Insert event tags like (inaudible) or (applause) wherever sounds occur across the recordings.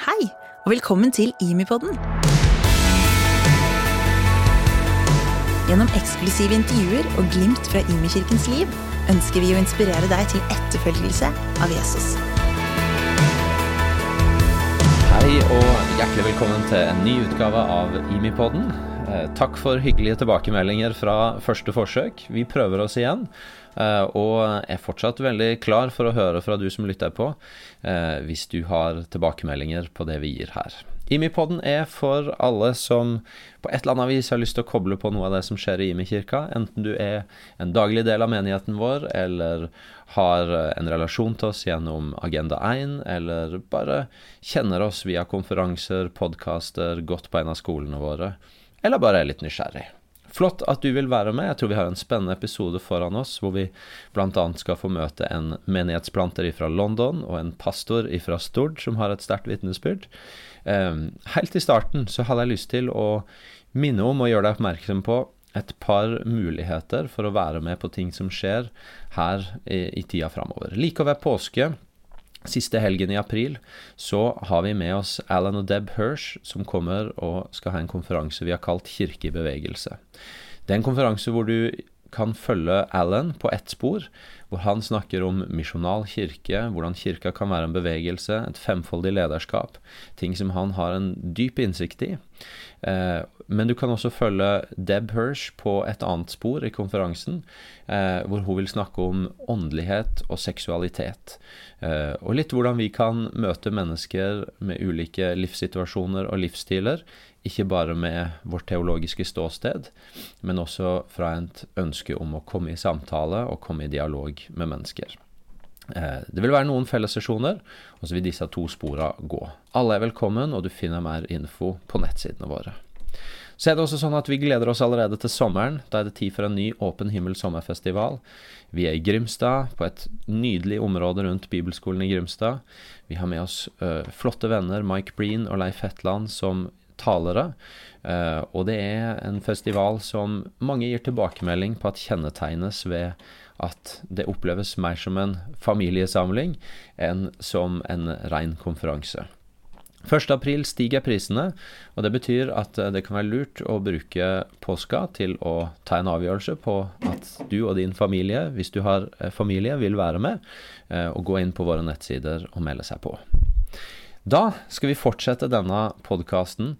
Hei, og velkommen til Imipodden. Gjennom eksklusive intervjuer og glimt fra Imikirkens liv ønsker vi å inspirere deg til etterfølgelse av Jesus. Hei og hjertelig velkommen til en ny utgave av Imipodden. Eh, takk for hyggelige tilbakemeldinger fra første forsøk. Vi prøver oss igjen. Eh, og er fortsatt veldig klar for å høre fra du som lytter på, eh, hvis du har tilbakemeldinger på det vi gir her. Imipodden er for alle som på et eller annet vis har lyst til å koble på noe av det som skjer i Imi-kirka, enten du er en daglig del av menigheten vår, eller har en relasjon til oss gjennom Agenda 1, eller bare kjenner oss via konferanser, podkaster, gått på en av skolene våre, eller bare er litt nysgjerrig. Flott at du vil være med. Jeg tror vi har en spennende episode foran oss, hvor vi bl.a. skal få møte en menighetsplanter fra London og en pastor fra Stord som har et sterkt vitnesbyrd. Um, helt i starten så hadde jeg lyst til å minne om og gjøre deg oppmerksom på et par muligheter for å være med på ting som skjer her i, i tida framover. Like over påske Siste helgen i april så har vi med oss Alan og Deb Hirsch, som kommer og skal ha en konferanse vi har kalt Kirke i bevegelse. Det er en konferanse hvor du kan følge Alan på ett spor, hvor han snakker om misjonal kirke, hvordan kirka kan være en bevegelse, et femfoldig lederskap, ting som han har en dyp innsikt i. Eh, men du kan også følge Deb Hirsch på et annet spor i konferansen, eh, hvor hun vil snakke om åndelighet og seksualitet. Eh, og litt hvordan vi kan møte mennesker med ulike livssituasjoner og livsstiler, ikke bare med vårt teologiske ståsted, men også fra et ønske om å komme i samtale og komme i dialog med mennesker. Eh, det vil være noen fellessesjoner, og så vil disse to spora gå. Alle er velkommen, og du finner mer info på nettsidene våre. Så er det også sånn at vi gleder oss allerede til sommeren. Da er det tid for en ny Åpen himmel sommerfestival. Vi er i Grimstad, på et nydelig område rundt bibelskolen i Grimstad. Vi har med oss ø, flotte venner, Mike Breen og Leif Hetland, som talere. Uh, og det er en festival som mange gir tilbakemelding på at kjennetegnes ved at det oppleves mer som en familiesamling enn som en ren konferanse. 1.4 stiger prisene, og det betyr at eh, det kan være lurt å bruke påska til å ta en avgjørelse på at du og din familie, hvis du har eh, familie, vil være med, og gå inn på våre nettsider og melde seg på. Da skal vi fortsette denne podkasten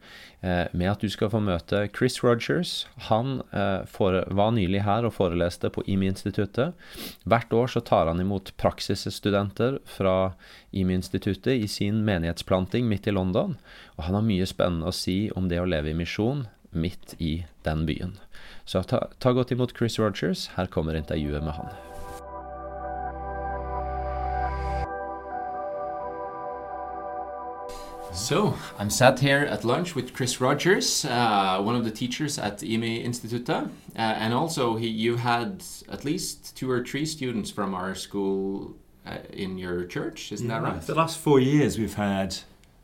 eh, med at du skal få møte Chris Rogers. Han eh, var nylig her og foreleste på IMI-instituttet. Hvert år så tar han imot praksisstudenter fra IMI-instituttet i sin menighetsplanting midt i London. Og han har mye spennende å si om det å leve i misjon midt i den byen. Så ta, ta godt imot Chris Rogers. Her kommer intervjuet med han. So, I'm sat here at lunch with Chris Rogers, uh, one of the teachers at IMI Instituta. Uh, and also, he, you had at least two or three students from our school uh, in your church, isn't yeah, that right? The last four years, we've had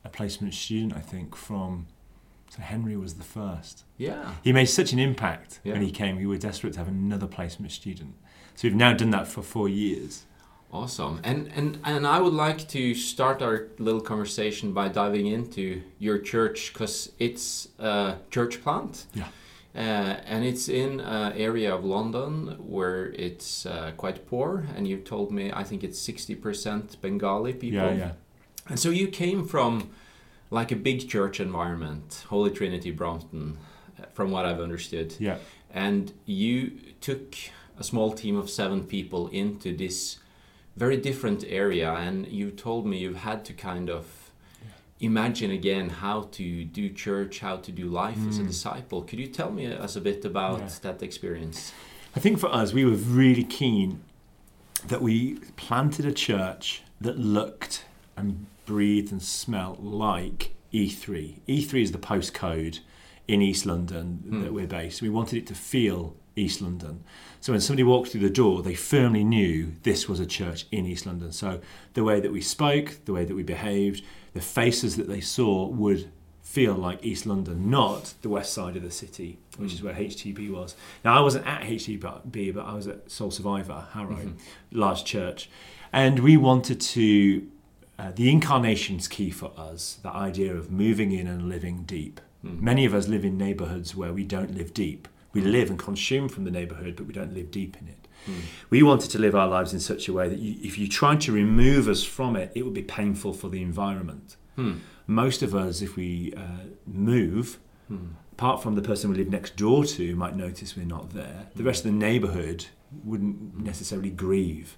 a placement student, I think, from. So Henry was the first. Yeah. He made such an impact yeah. when he came. We were desperate to have another placement student. So we've now done that for four years. Awesome. And and and I would like to start our little conversation by diving into your church because it's a church plant. Yeah. Uh, and it's in an area of London where it's uh, quite poor, and you told me I think it's sixty percent Bengali people. Yeah, yeah. And so you came from like a big church environment, Holy Trinity Brompton, from what I've understood. Yeah. And you took a small team of seven people into this very different area and you told me you've had to kind of imagine again how to do church how to do life mm. as a mm. disciple could you tell me us a bit about yeah. that experience i think for us we were really keen that we planted a church that looked and breathed and smelt like E3. E3 is the postcode in East London mm. that we're based. We wanted it to feel East London. So when somebody walked through the door, they firmly knew this was a church in East London. So the way that we spoke, the way that we behaved, the faces that they saw would feel like East London, not the west side of the city, which is where HTB was. Now, I wasn't at HTB, but I was at Soul Survivor, Harrow, mm-hmm. large church. And we wanted to uh, the incarnation's key for us. The idea of moving in and living deep. Many of us live in neighbourhoods where we don't live deep. We hmm. live and consume from the neighbourhood, but we don't live deep in it. Hmm. We wanted to live our lives in such a way that you, if you tried to remove us from it, it would be painful for the environment. Hmm. Most of us, if we uh, move, apart from the person we live next door to, might notice we're not there. The rest of the neighbourhood wouldn't necessarily grieve.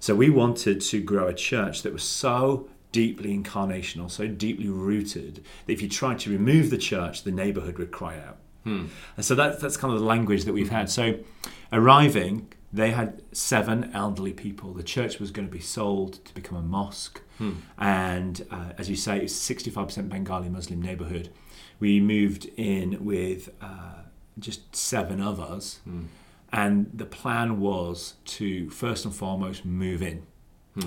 So we wanted to grow a church that was so deeply incarnational, so deeply rooted that if you tried to remove the church, the neighbourhood would cry out. Hmm. And so that, that's kind of the language that we've had. Hmm. So arriving, they had seven elderly people. The church was going to be sold to become a mosque. Hmm. And uh, as you say, it's 65% Bengali Muslim neighbourhood. We moved in with uh, just seven of us. And the plan was to first and foremost move in.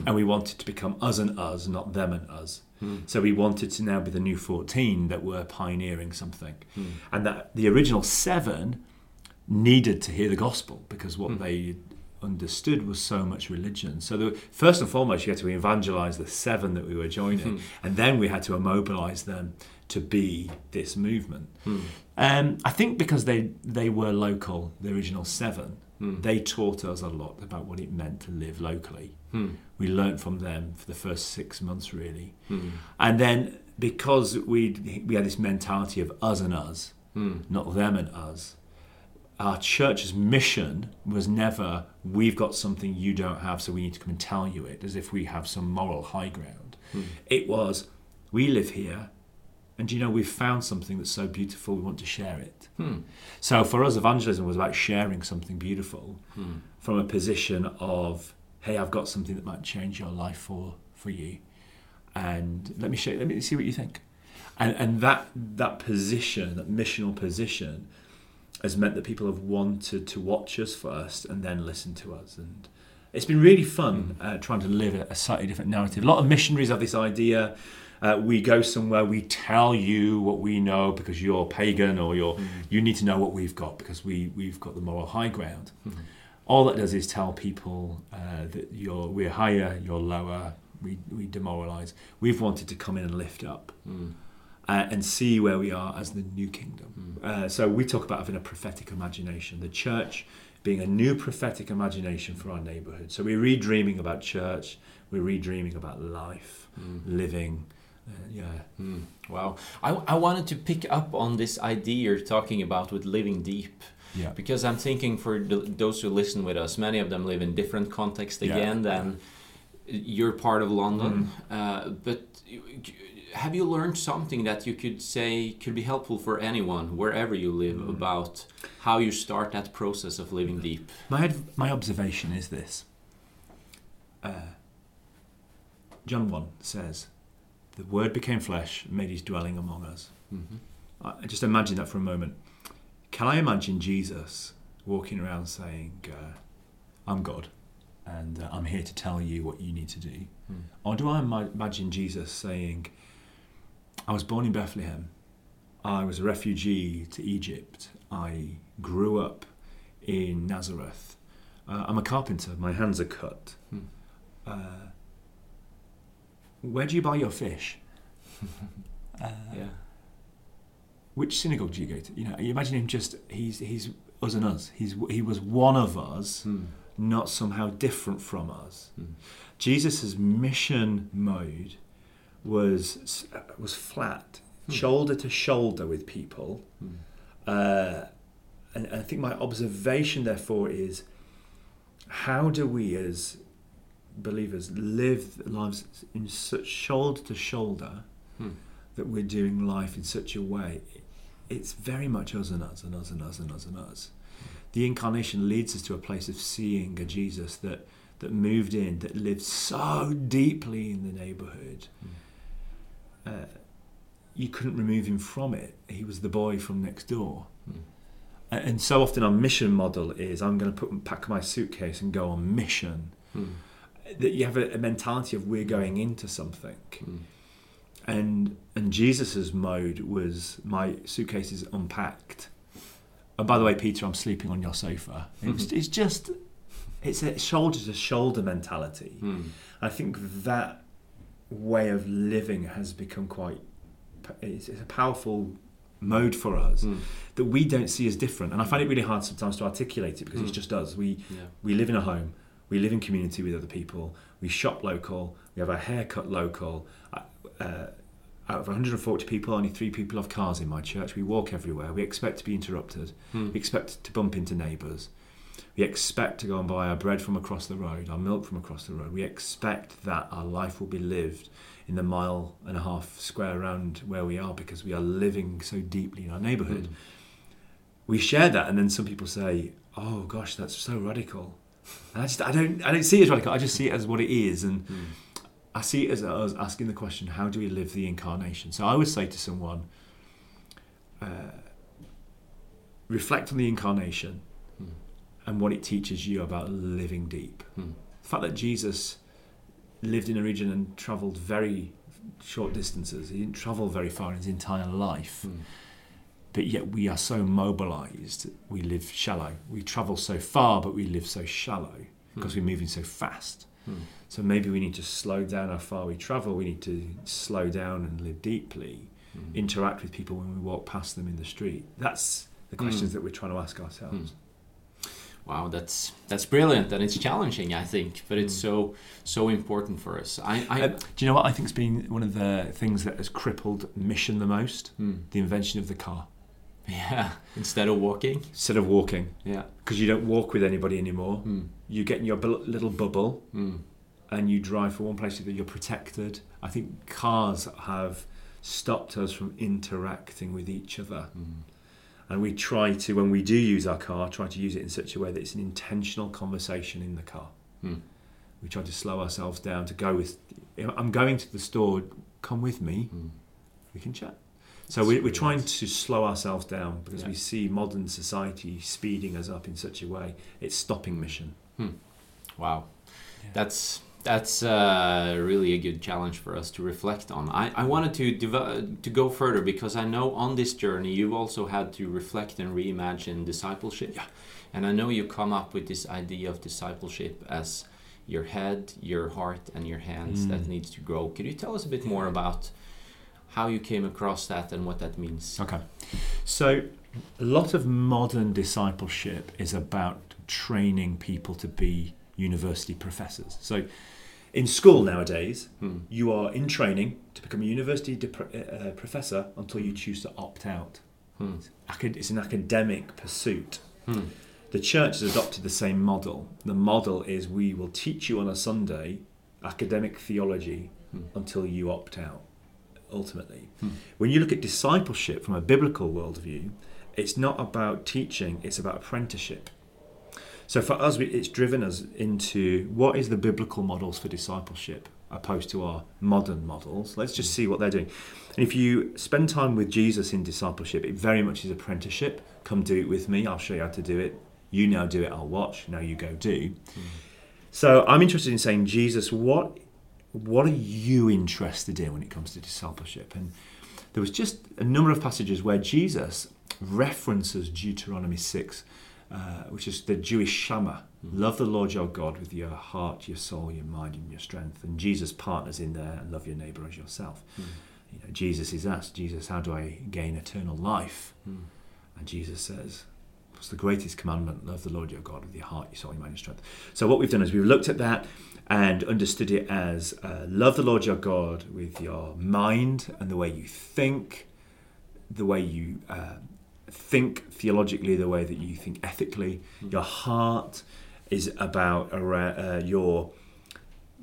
And we wanted to become us and us, not them and us. Hmm. So we wanted to now be the new 14 that were pioneering something. Hmm. And that the original seven needed to hear the gospel because what hmm. they understood was so much religion. So the, first and foremost, you had to evangelize the seven that we were joining, and then we had to immobilize them to be this movement. Um, I think because they they were local, the original seven, Hmm. they taught us a lot about what it meant to live locally. Hmm. We learnt from them for the first six months, really, hmm. and then because we we had this mentality of us and us, not them and us our church's mission was never we've got something you don't have so we need to come and tell you it as if we have some moral high ground. It was we live here and you know we've found something that's so beautiful we want to share it hmm. so for us evangelism was about sharing something beautiful hmm. from a position of hey i've got something that might change your life for for you and let me show let me see what you think and and that that position that missional position has meant that people have wanted to watch us first and then listen to us. And it's been really fun hmm. uh, trying to live a, a slightly different narrative. A lot of missionaries have this idea. Uh, we go somewhere, we tell you what we know because you're pagan or you're, you need to know what we've got because we, we've got the moral high ground. All that does is tell people uh, that you're, we're higher, you're lower, we, we demoralize. We've wanted to come in and lift up uh, and see where we are as the new kingdom. Uh, so we talk about having a prophetic imagination, the church being a new prophetic imagination for our neighborhood. So we're redreaming about church, we're redreaming about life, living. Yeah. Wow. I, I wanted to pick up on this idea you're talking about with living deep. Yeah. Because I'm thinking for the, those who listen with us, many of them live in different contexts again than you're part of London. Uh, but have you learned something that you could say could be helpful for anyone, wherever you live, about how you start that process of living deep? My, my observation is this uh, John 1 says, The Word became flesh and made his dwelling among us. I I just imagine that for a moment. Can I imagine Jesus walking around saying, uh, I'm God and uh, I'm here to tell you what you need to do? Or do I ima- imagine Jesus saying, I was born in Bethlehem, I was a refugee to Egypt, I grew up in Nazareth, uh, I'm a carpenter, my hands are cut. Uh, where do you buy your fish? (laughs) Uh, Yeah. Which synagogue do you go to? You know, you imagine him just he's he's us and us. He's he was one of us, hmm. not somehow different from us. Hmm. Jesus' mission mode was uh, was flat, hmm. shoulder to shoulder with people. Uh, and, and I think my observation, therefore, is how do we as believers live lives in such shoulder to shoulder hmm. that we're doing life in such a way? It's very much us and us and us and us and us and us. The incarnation leads us to a place of seeing a Jesus that that moved in, that lived so deeply in the neighbourhood. Hmm. Uh, you couldn't remove him from it. He was the boy from next door. Hmm. A- And so often our mission model is I'm going to put pack my suitcase and go on mission. That you have a, a mentality of we're going into something. And and Jesus's mode was my suitcase is unpacked. And by the way, Peter, I'm sleeping on your sofa. It was, it's just it's a shoulder to shoulder mentality. I think that way of living has become quite. It's, it's a powerful mode for us Mm. that we don't see as different, and I find it really hard sometimes to articulate it because Mm. it's just us. We Yeah. we live in a home, we live in community with other people, we shop local, we have our hair cut local. Uh, out of 140 people, only three people have cars in my church. We walk everywhere. We expect to be interrupted. Hmm. We expect to bump into neighbours. We expect to go and buy our bread from across the road, our milk from across the road. We expect that our life will be lived in the mile and a half square around where we are because we are living so deeply in our neighbourhood. Mm. We share that, and then some people say, "Oh gosh, that's so radical." And I just I don't I don't see it as radical. I just see it as what it is, and Mm. I see it as us asking the question, "How do we live the incarnation?" So I would say to someone, uh, reflect on the incarnation Mm. and what it teaches you about living deep. Mm. The fact that Jesus lived in a region and travelled very short distances, he didn't travel very far in his entire life, Mm. But yet we are so mobilized, we live shallow. We travel so far, but we live so shallow because Mm. we're moving so fast. Mm. So maybe we need to slow down how far we travel, we need to slow down and live deeply, Mm. interact with people when we walk past them in the street. That's the questions that we're trying to ask ourselves. Wow, that's that's brilliant, and it's challenging, I think, but it's Mm. so so important for us. I, I Uh, do you know what I think's been one of the things that has crippled mission the most? The invention of the car. Yeah. (laughs) Instead of walking, Instead of walking, yeah. because you don't walk with anybody anymore, Mm. you get in your bu- little bubble Mm. and you drive from one place to the other, you're protected. I think cars have stopped us from interacting with each other. Mm. And we try to, when we do use our car, try to use it in such a way that it's an intentional conversation in the car. Mm. We try to slow ourselves down to go with, I'm going to the store, come with me, Mm. we can chat. So That's we're, we're trying nice. to slow ourselves down because Yeah. we see modern society speeding us up in such a way, it's stopping mission. Wow, Yeah. that's that's uh, really a good challenge for us to reflect on. I, I wanted to devo- to go further because I know on this journey you've also had to reflect and reimagine discipleship. Yeah. And I know you come up with this idea of discipleship as your head, your heart, and your hands Mm. that needs to grow. Could you tell us a bit more about how you came across that and what that means? Okay. So, a lot of modern discipleship is about training people to be university professors. So, in school nowadays, Hmm. you are in training to become a university dep- uh, professor until you choose to opt out. Hmm. Acad- It's an academic pursuit. Hmm. The church has adopted the same model. The model is we will teach you on a Sunday academic theology Hmm. until you opt out, ultimately. Hmm. When you look at discipleship from a biblical worldview, it's not about teaching, it's about apprenticeship. So for us, it's driven us into what is the biblical models for discipleship opposed to our modern models. Let's just see what they're doing. And if you spend time with Jesus in discipleship, it very much is apprenticeship. Come do it with me, I'll show you how to do it. You now do it, I'll watch. Now you go do. So I'm interested in saying, Jesus, what what are you interested in when it comes to discipleship? And there was just a number of passages where Jesus references Deuteronomy 6, uh, which is the Jewish Shema. Love the Lord your God with your heart, your soul, your mind, and your strength. And Jesus partners in there and love your neighbour as yourself. You know, Jesus is asked, Jesus, how do I gain eternal life? Hmm. And Jesus says, What's the greatest commandment? Love the Lord your God with your heart, your soul, your mind, and strength. So, what we've done is we've looked at that and understood it as uh, love the Lord your God with your mind and the way you think, the way you uh, think theologically, the way that you think ethically. Your heart is about uh, your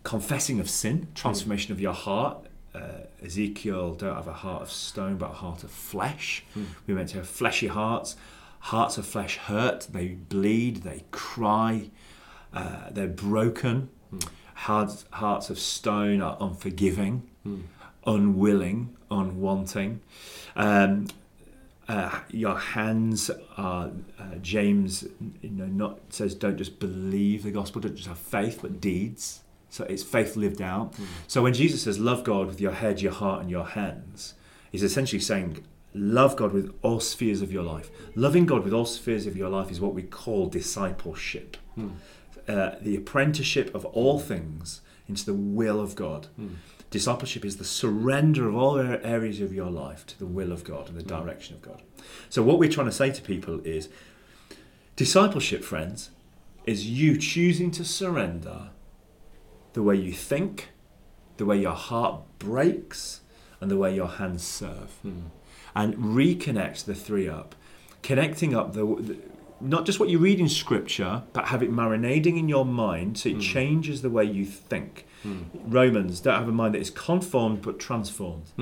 confessing of sin, transformation of your heart. Uh, Ezekiel don't have a heart of stone, but a heart of flesh. Hmm. We're meant to have fleshy hearts. Hearts of flesh hurt, they bleed, they cry, uh, they're broken. Hearts, hearts of stone are unforgiving, Hmm. unwilling, unwanting. Um, uh, your hands are uh, James, you know, not says don't just believe the gospel, don't just have faith, but deeds. So it's faith lived out. Hmm. So when Jesus says love God with your head, your heart, and your hands, he's essentially saying love God with all spheres of your life. Loving God with all spheres of your life is what we call discipleship, Hmm. Uh, the apprenticeship of all things into the will of God. Hmm. Discipleship is the surrender of all areas of your life to the will of God and the direction of God. So, what we're trying to say to people is discipleship, friends, is you choosing to surrender the way you think, the way your heart breaks, and the way your hands serve. And reconnect the three up. Connecting up the, the not just what you read in scripture, but have it marinating in your mind so it changes the way you think. Romans don't have a mind that is conformed but transformed.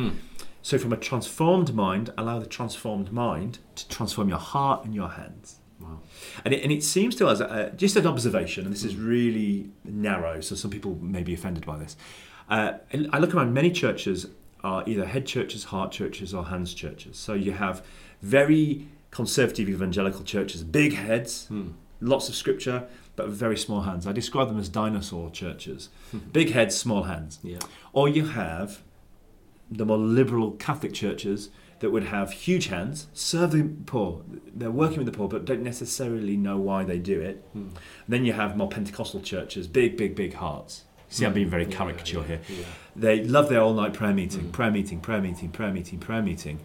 So, from a transformed mind, allow the transformed mind to transform your heart and your hands. Wow. And it, and it seems to us, uh, just an observation, and this is really narrow, so some people may be offended by this. Uh, I look around, many churches are either head churches, heart churches, or hands churches. So you have very conservative evangelical churches, big heads, hmm. lots of scripture, but very small hands. I describe them as dinosaur churches (laughs) big heads, small hands. Yeah. Or you have the more liberal Catholic churches that would have huge hands, serve the poor. They're working with the poor, but don't necessarily know why they do it. Hmm. Then you have more Pentecostal churches, big, big, big hearts. See, I'm hmm. being very caricature here. Yeah. They love their all night prayer meeting, prayer meeting, prayer meeting, prayer meeting, prayer meeting,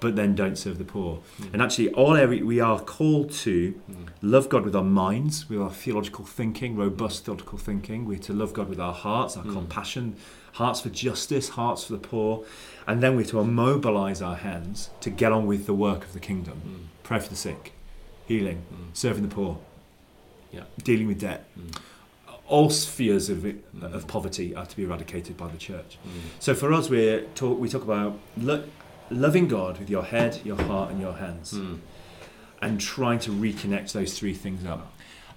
but then don't serve the poor. Mm. And actually, all area, we are called to mm. love God with our minds, with our theological thinking, robust theological thinking. We're to love God with our hearts, our mm. compassion, hearts for justice, hearts for the poor. And then we're to mobilize our hands to get on with the work of the kingdom. Pray for the sick, healing, serving the poor, Yeah. dealing with debt. All spheres of, it, of poverty are to be eradicated by the church. So for us, we talk, we talk about lo- loving God with your head, your heart, and your hands, hmm. and trying to reconnect those three things up.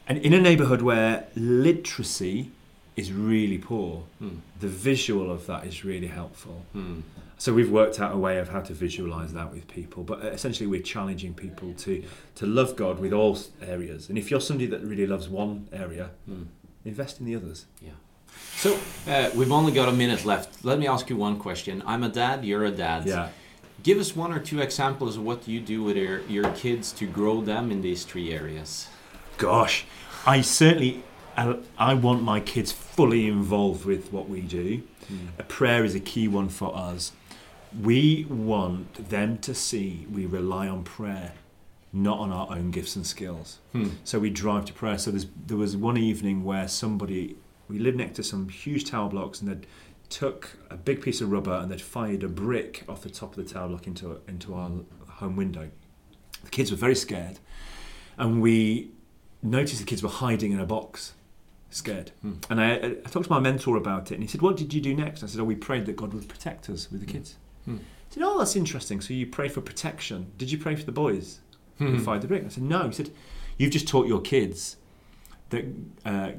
And in a neighbourhood where literacy is really poor, hmm. the visual of that is really helpful. Hmm. So we've worked out a way of how to visualize that with people, but essentially we're challenging people to to love God with all areas. And if you're somebody that really loves one area, invest in the others. Yeah. So uh, we've only got a minute left. Let me ask you one question. I'm a dad. You're a dad. Yeah. Give us one or two examples of what you do with your, your kids to grow them in these three areas. Gosh, I certainly I, want my kids fully involved with what we do. Hmm. A prayer is a key one for us. We want them to see we rely on prayer, not on our own gifts and skills. Hmm. So we drive to prayer. So there's, there was one evening where somebody, we lived next to some huge tower blocks and they'd took a big piece of rubber and they'd fired a brick off the top of the tower block into, into our home window. The kids were very scared and we noticed the kids were hiding in a box, scared. Hmm. And I, I talked to my mentor about it, and he said, "What did you do next?" I said, "Oh, we prayed that God would protect us with the hmm. kids." Hmm. He said, "Oh, that's interesting. So you pray for protection. Did you pray for the boys who fired the brick?" I said, "No." He said, "You've just taught your kids that." Uh,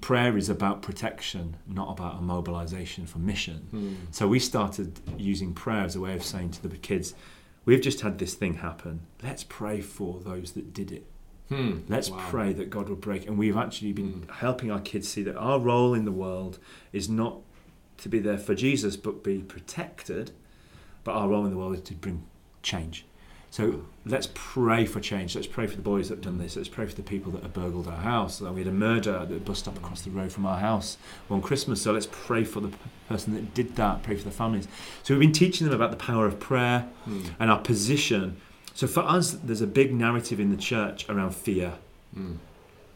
Prayer is about protection, not about a mobilization for mission. So we started using prayer as a way of saying to the kids, We've just had this thing happen. Let's pray for those that did it. Hmm. Let's Wow. pray that God will break. And we've actually been helping our kids see that our role in the world is not to be there for Jesus, but be protected. But our role in the world is to bring change. So let's pray for change. Let's pray for the boys that have done this. Let's pray for the people that have burgled our house. We had a murder that bust up across the road from our house one Christmas. So let's pray for the person that did that. Pray for the families. So we've been teaching them about the power of prayer and our position. So for us, there's a big narrative in the church around fear.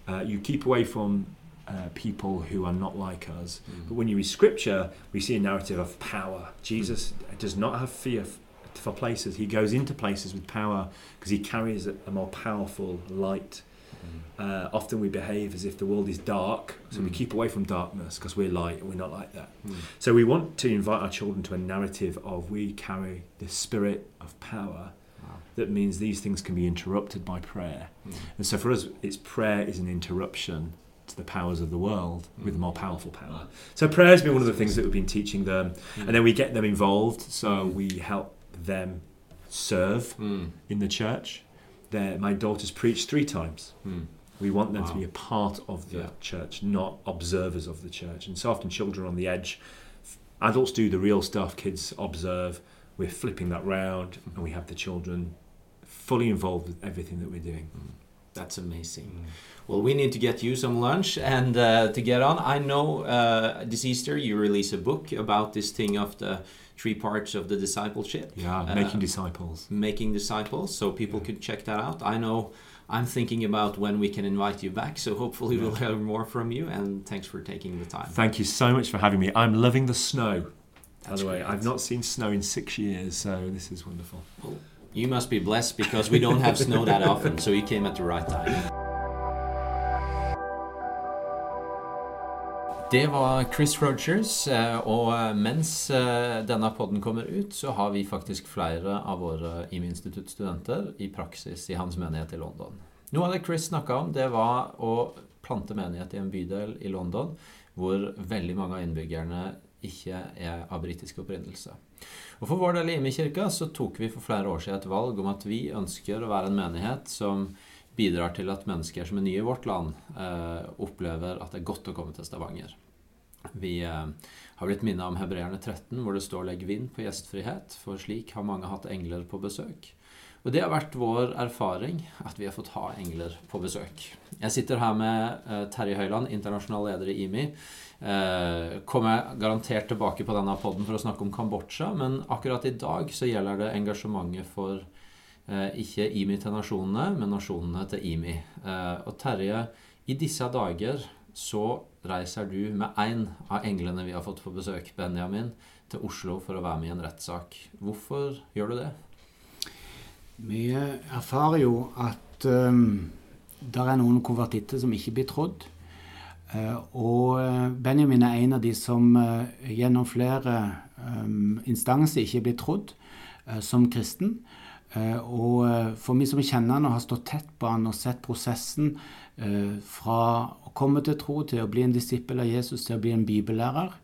Uh, you keep away from uh, people who are not like us. But when you read scripture, we see a narrative of power. Jesus does not have fear for places. He goes into places with power because he carries a, a more powerful light. Mm. Uh, often we behave as if the world is dark, so we mm. keep away from darkness because we're light and we're not like that. Mm. So we want to invite our children to a narrative of we carry the spirit of power that means these things can be interrupted by prayer. And so for us, it's prayer is an interruption to the powers of the world with more powerful power. So prayer has been one of the things that we've been teaching them, and then we get them involved. So we help them serve in the church. Their, my daughter's preached three times. We want them to be a part of the Yeah. church, not observers of the church. And so often children are on the edge. Adults do the real stuff, kids observe. We're flipping that round, and we have the children fully involved with everything that we're doing. That's amazing. Mm. Well, we need to get you some lunch and uh, to get on. I know uh, this Easter you release a book about this thing of the three parts of the discipleship. Yeah, uh, making disciples. Making disciples, so people yeah. could check that out. I know I'm thinking about when we can invite you back, so hopefully yeah. we'll hear more from you. And thanks for taking the time. Thank you so much for having me. I'm loving the snow. That's by the way, I've not seen snow in six years, so this is wonderful. Well, you must be blessed because we don't have snow that often, so you came at the right time. Det var Chris Rogers, eh, og mens eh, denne podden kommer ut, så har vi faktisk flere av våre IMI-instituttstudenter i praksis i hans menighet i London. Noe av det Chris snakka om, det var å plante menighet i en bydel i London hvor veldig mange av innbyggerne ikke er av britisk opprinnelse. Og For vår del i IMI-kirka så tok vi for flere år siden et valg om at vi ønsker å være en menighet som bidrar til at mennesker som er nye i vårt land, eh, opplever at det er godt å komme til Stavanger. Vi eh, har blitt minnet om Hebreerne 13, hvor det står 'legg vind på gjestfrihet', for slik har mange hatt engler på besøk. Og det har vært vår erfaring at vi har fått ha engler på besøk. Jeg sitter her med eh, Terje Høiland, internasjonal leder i IMI. Eh, kommer garantert tilbake på denne poden for å snakke om Kambodsja, men akkurat i dag så gjelder det engasjementet for ikke IMI til nasjonene, men nasjonene til IMI. Eh, og Terje, i disse dager så reiser du med én av englene vi har fått på besøk, Benjamin, til Oslo for å være med i en rettssak. Hvorfor gjør du det? Vi erfarer jo at um, det er noen konvertitter som ikke blir trodd. Uh, og Benjamin er en av de som uh, gjennom flere um, instanser ikke blir trodd uh, som kristen. Eh, og eh, for meg som kjenner han og har stått tett på han og sett prosessen eh, fra å komme til tro til å bli en disippel av Jesus til å bli en bibellærer,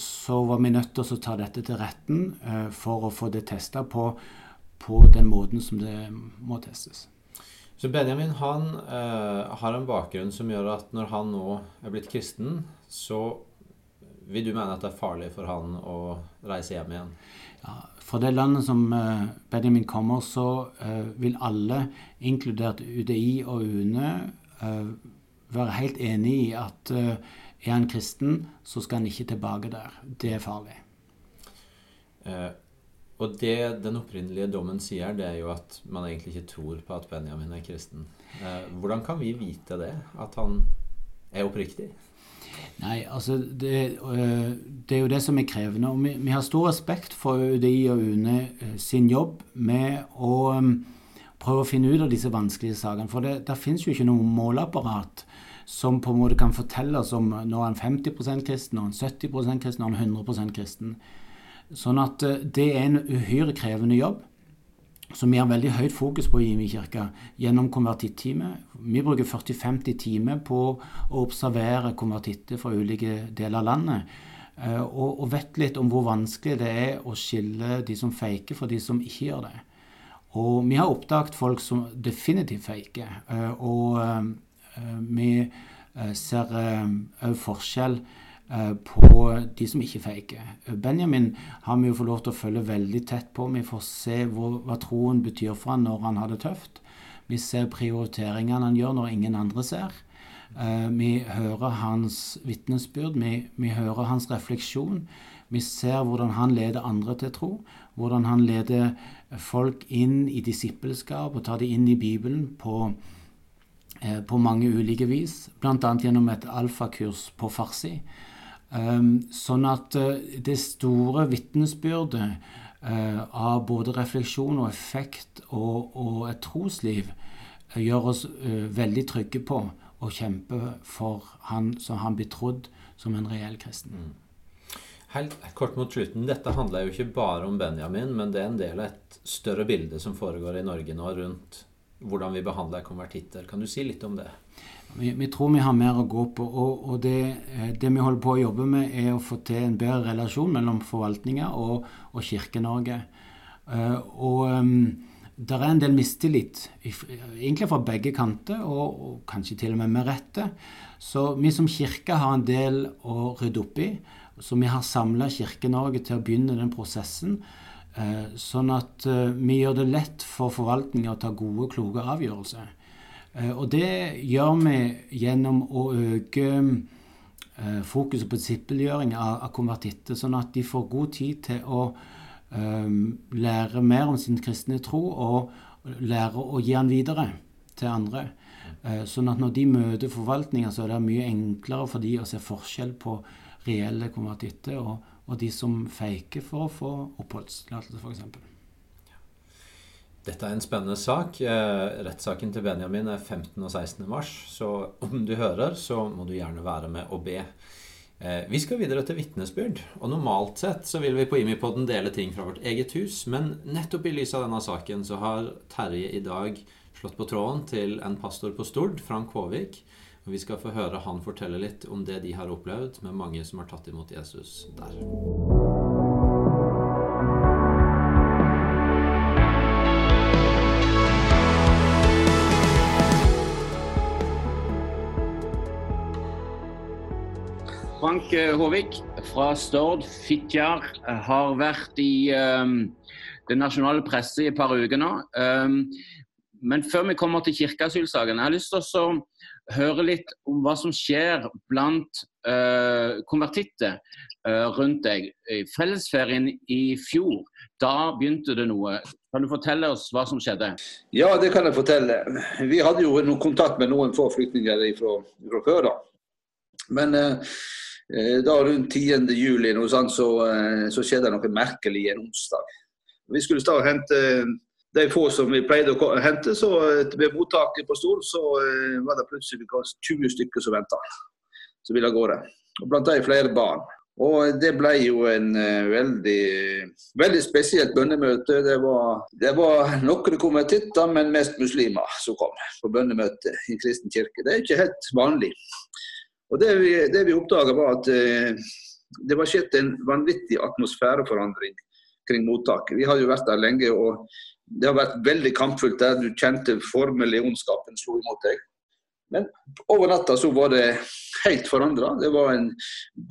så var vi nødt til å ta dette til retten for å få det testa på, på, den måten som det må testes. Så Benjamin han uh, har en bakgrunn som gjør at når han nå er blitt kristen, så vil du mene at det er farlig for han å reise hjem igjen? Ja, fra det landet som uh, Benjamin kommer, så uh, vil alle, inkludert UDI og UNE, uh, være helt enig i at er han kristen, så skal han ikke tilbake der. Det er farlig. og det den opprinnelige dommen sier, det er jo at man egentlig ikke tror på at Benjamin er kristen. hvordan kan vi vite det? At han er oppriktig? Nei, altså det, øh, det, er jo det som er krevende. og vi, vi, har stor respekt for UDI og UNE øh, sin jobb med å prøve å finne ut av disse vanskelige sakene. For det der finnes jo ikke noe måleapparat som på en måte kan fortelle oss om når han 50% kristen, når han 70% kristen, når han 100% kristen. Sånn at øh, det er en uhyre krevende jobb som vi har veldig høyt fokus på i Imi kirke gjennom konvertittime. Vi bruker 40-50 timer på å observere konvertitter fra ulike deler av landet. Eh, og, og, vet litt om hvor vanskelig det er å skille de som faker, fra de som ikke gjør det. Og vi har oppdaget folk som definitivt faker. Eh, og eh, vi ser òg forskjell på de som ikke feiker. Benjamin har vi jo fått lov til å følge veldig tett på. Vi får se hvor, hva troen betyr for han når han har det tøft. Vi ser prioriteringene han gjør når ingen andre ser. Eh, vi hører hans vitnesbyrd, vi, vi hører hans refleksjon. Vi ser hvordan han leder andre til tro. Hvordan han leder folk inn i disippelskap og tar dem inn i Bibelen på, eh, på mange ulike vis. Bl.a. gjennom et alfakurs på farsi. Ehm, sånn at eh, det store vitnesbyrdet eh, av både refleksjon og effekt og, og et trosliv eh, gjør oss veldig trygge på å kjempe for han som han blir trodd som en reell kristen. Mm. Kort mot slutten. Dette handler jo ikke bare om Benjamin, men det er en del av et større bilde som foregår i Norge nå rundt hvordan vi behandler konvertitter. Kan du si litt om det? Vi, vi, tror vi har mer å gå på. Og, og det, eh, det, vi holder på å jobbe med, er å få til en bedre relasjon mellom forvaltninga og, og Kirke-Norge. Uh, og um, det er en del mistillit, egentlig fra begge kanter, og, og, kanskje til og med med rette. Så vi som kirke har en del å rydde opp i. Så vi har samla Kirke-Norge til å begynne den prosessen. Uh, sånn at vi gjør det lett for forvaltninga å ta gode, kloke avgjørelser. Og det gjør vi gjennom å øke fokuset på disippelgjøring av, konvertitter, sånn at de får god tid til å um, lære mer om sin kristne tro og lære å gi den videre til andre. Uh, sånn at når de møter forvaltninga, så er det mye enklere for de å se forskjell på reelle konvertitter og, og de som feiker for å få oppholdstillatelse, f.eks. Dette er en spennende sak. Eh, rettssaken til Benjamin er 15. og 16. mars. Så om du hører, så må du gjerne være med og be. Eh, vi skal videre til vitnesbyrd. Og normalt sett så vil vi på Imipodden dele ting fra vårt eget hus, men nettopp i lys av denne saken så har Terje i dag slått på tråden til en pastor på Stord, Frank Håvik. Og vi skal få høre han fortelle litt om det de har opplevd med mange som har tatt imot Jesus der. Frank eh, Håvik fra Stord Fitjar har vært i um, den nasjonale presse i et par uker nå. Um, men før vi kommer til kirkeasylsaken, jeg har lyst til å høre litt om hva som skjer blant uh, konvertitter uh, rundt deg. I fellesferien i fjor, da begynte det noe. Kan du fortelle oss hva som skjedde? Ja, det kan jeg fortelle. Vi hadde jo noen kontakt med noen få flyktninger fra, før. da. Men Eh, da rundt 10. juli sånt, så, eh, så skjedde det noe merkelig en onsdag. Vi skulle da hente de få som vi pleide å hente, så eh, ved mottaket på Stord så var det plutselig 20 stykker som venta. Som ville av gårde. Og blant dem flere barn. Og det ble jo en veldig, veldig spesielt bønnemøte. Det var, det var noen konvertitter, men mest muslimer som kom på bønnemøte i kristen kirke. Det er ikke helt vanlig. Og Det vi, det vi oppdaga, var at eh, det var skjedd en vanvittig atmosfæreforandring kring mottaket. Vi har jo vært der lenge, og det har vært veldig kampfullt der. Du kjente formelig ondskapen slo imot deg. Men over natta så var det helt forandra. Det var en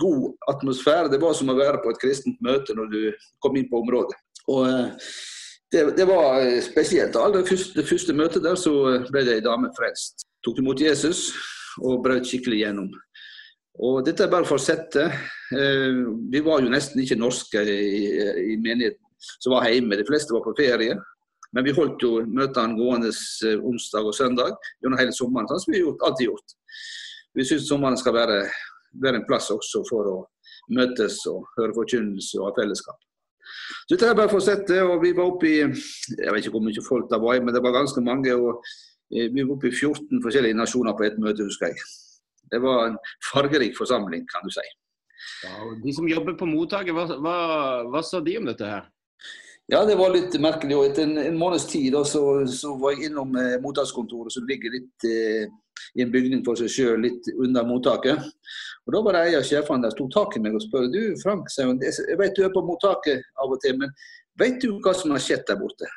god atmosfære. Det var som å være på et kristent møte når du kom inn på området. Og eh, det, det var spesielt. Det første, det første møtet der så ble det ei dame frelst. Tok imot Jesus og brøt skikkelig gjennom. Og Dette er bare for å sette. Eh, vi var jo nesten ikke norske i, i menigheten som var hjemme. De fleste var på ferie. Men vi holdt jo møtene gående eh, onsdag og søndag gjennom hele sommeren. Sånn som vi har alltid gjort. Vi syns sommeren skal være, være, en plass også for å møtes og høre forkynnelse og ha fellesskap. Så dette er bare for å sette, og Vi var oppe i jeg vet ikke hvor mye folk det var, men det var ganske mange. og Eh, vi var oppe i 14 forskjellige nasjoner på ett møte, husker jeg. Det var en fargerik forsamling, kan du si. Ja, de som jobber på mottaket, hva, hva, hva, sa de om dette her? Ja, det var litt merkelig. Etter en, en måneds tid da, så, så, var jeg innom eh, mottakskontoret, som ligger litt eh, i en bygning for seg sjøl, litt under mottaket. Og Da var det en av sjefene der tok tak i meg og spør du Frank, jeg vet du er på mottaket av og til, men vet du hva som har skjedd der borte?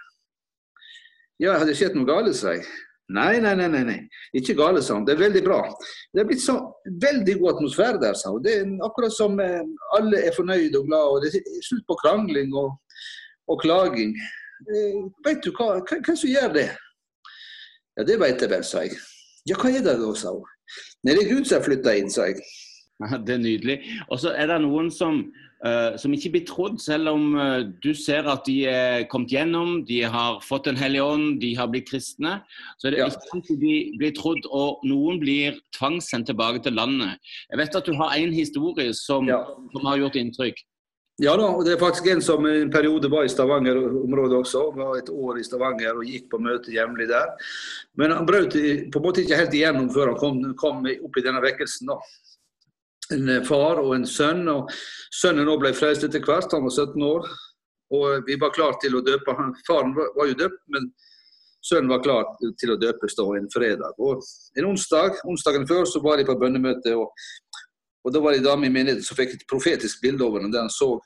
Ja, har det skjedd noe galt, sa jeg. Nei, nei, nei, nei, ikke gale, sa han. Det er veldig bra. Det er blitt så veldig god atmosfære der, sa hun. Det er akkurat som eh, alle er fornøyde og glade. og Det er slutt på krangling og, og klaging. Eh, vet du hva, hvem som gjør det? Ja, det vet jeg vel, sa jeg. Ja, hva er det da, sa hun. Nei, det er Gud som har flytta inn, sa jeg. (laughs) Det er nydelig. Og så er det noen som som ikke blir trodd, selv om uh, du ser at de er kommet gjennom, de har fått Den hellige ånd, de har blitt kristne. Så er det ja. ikke de blir trodd, og noen blir tvangssendt tilbake til landet. Jeg vet at du har en historie som, ja. som har gjort inntrykk. Ja da, og det er faktisk en som en periode var i Stavanger-området også. Var et år i Stavanger og gikk på møte jevnlig der. Men han brøt på en måte ikke helt igjennom før han kom, kom opp i denne vekkelsen. da en eh, far og en sønn. og Sønnen ble frelst etter hvert, han var 17 år. Og vi var klar til å døpe han. Faren var jo døpt, men sønnen var klar til å døpes da en fredag. Og En onsdag, onsdagen før så var de på bønnemøte, og, og da var det en dame i menigheten som fikk et profetisk bilde over ham. han så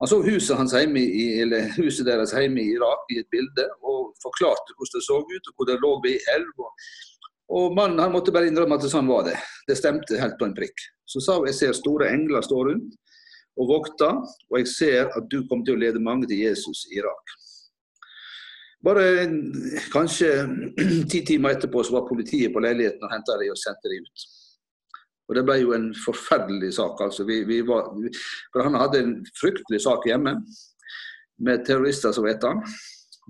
han så huset, hans hjemme i, eller huset deres hjemme i Irak i et bilde, og forklarte hvordan det så ut, og hvor det lå ved elv. og og mannen han måtte bare innrømme at sånn var det. Det stemte helt på en prikk. Så sa hun jeg ser store engler stå rundt og vokte, og jeg ser at du kommer til å lede mange til Jesus i Irak. Bare kanskje (clears throat) ti timer etterpå så var politiet på leiligheten og henta dem og sendte dem ut. Og Det ble jo en forferdelig sak. altså. Vi, vi var, for Han hadde en fryktelig sak hjemme med terrorister som het han.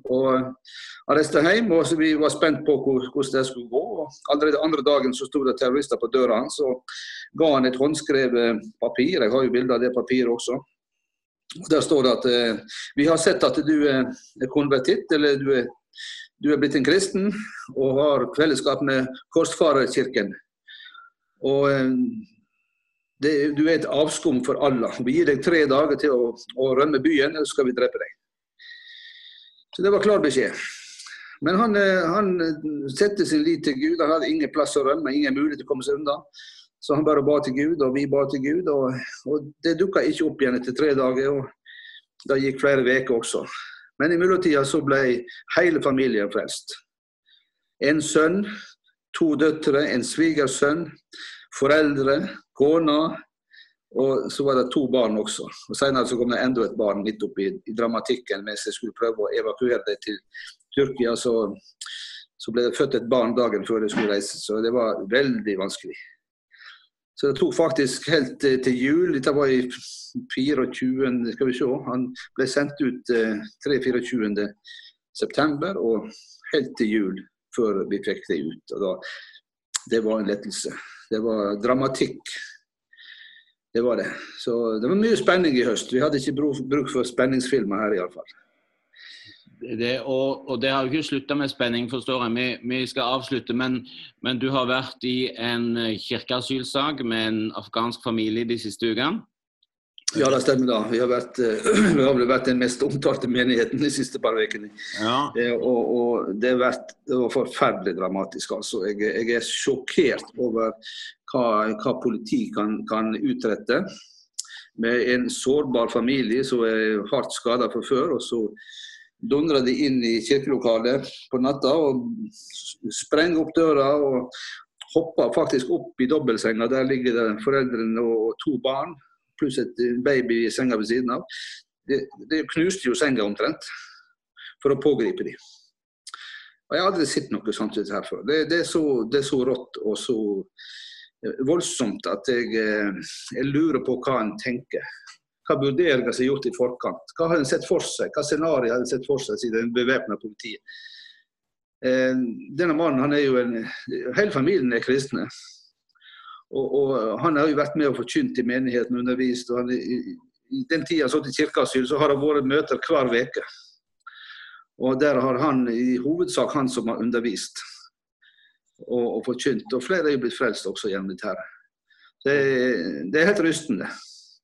Og Han reiste hjem, og vi var spent på hvordan det skulle gå. og Allerede andre dagen så sto det terrorister på døra hans og ga han et håndskrevet papir. Jeg har jo bilde av det papiret også. Der står det at eh, vi har sett at du er konvertitt, eller du er, du er blitt en kristen og har fellesskap med Korsfarerkirken. Og eh, det, du er et avskum for Allah. Vi gir deg tre dager til å, å rømme byen, eller så skal vi drepe deg. Så det var klar beskjed. Men han, eh, han sette sin lit til Gud. Han hadde ingen plass å rømme, ingen mulighet til å komme seg unna. Så han bare ba til Gud, og vi ba til Gud. Og, og det dukka ikke opp igjen etter tre dager. og Det gikk flere uker også. Men i mellomtida så ble hele familien frelst. En sønn, to døtre, en svigersønn, foreldre, kona. Og så var det to barn også. Og Senere så kom det enda et barn midt oppi i dramatikken mens jeg skulle prøve å evakuere det til Tyrkia. Så, så ble det født et barn dagen før jeg skulle reise. Så det var veldig vanskelig. Så det tok faktisk helt til jul. Dette var i 24. Skal vi se. Han ble sendt ut 3-24. Eh, september og helt til jul før vi fikk det ut. Og da, det var en lettelse. Det var dramatikk. Det var det. Så det var mye spenning i høst. Vi hadde ikke bruk for spenningsfilmer her iallfall. Det, og, og, det har jo ikke slutta med spenning, forstår jeg. Vi, vi skal avslutte. Men, men, du har vært i en kirkeasylsak med en afghansk familie de siste ukene? Ja, det stemmer. da. Vi har, vært, (clears throat) vi har vel vært den mest omtalte menigheten de siste par ukene. Ja. Og, og, det, har vært, det var forferdelig dramatisk. altså. Jeg, jeg er sjokkert over hva, hva politi kan, kan, utrette. Med en sårbar familie som er hardt skada fra før. og så dundra de inn i kirkelokalet på natta og sprenger opp døra og hopper faktisk opp i dobbeltsenga. Der ligger det foreldrene og to barn pluss et baby i senga ved siden av. Det, det knuste jo senga omtrent for å pågripe dem. Og Jeg har aldri sett noe sånt her før. Det, det, er så, det, er så, rått og så voldsomt at jeg, eh, jeg lurer på hva en tenker hva vurderinger som er gjort i forkant. Hva har en sett for seg? Hva scenario har en sett for seg siden bevæpna politiet? Eh, denne mannen han er jo en, Hele familien er kristne. Og, og, Han har jo vært med og forkynt i menigheten undervist. og han, i, i den tida han satt i kirkeasyl, så har det vært møter hver uke. Og Der har han i hovedsak han som har undervist og, og forkynt. Og flere er jo blitt frelst også gjennom dette. her. Det, det er helt rystende.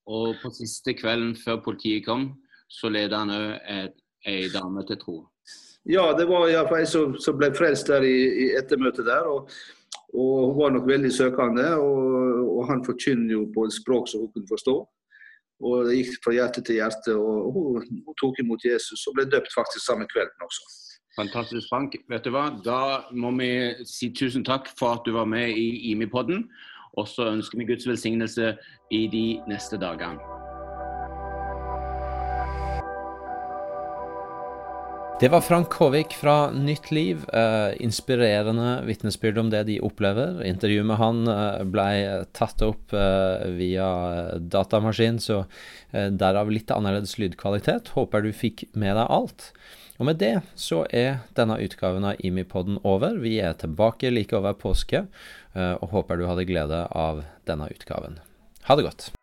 Og på siste kvelden før politiet kom, så ledet han òg ei dame til tro. Ja, det var iallfall ei som, som ble frelst der i, i ettermøtet der. Og, og, hun var nok veldig søkende. Og, og han forkynner jo på et språk som hun kunne forstå. Og det gikk fra hjerte til hjerte. Og hun, hun tok imot Jesus og ble døpt faktisk samme kvelden også. Fantastisk, Frank. Vet du hva? Da må vi si tusen takk for at du var med i IMI-podden. Og så ønsker vi Guds velsignelse i de neste dagene. Det var Frank Håvik fra Nytt Liv. Eh, inspirerende vitnesbyrd om det de opplever. Intervjuet med han eh, ble tatt opp eh, via datamaskin, så derav litt annerledes lydkvalitet. Håper du fikk med deg alt. Og med det så er denne utgaven av Imipodden over. Vi er tilbake like over påske, eh, og håper du hadde glede av denne utgaven. Ha det godt.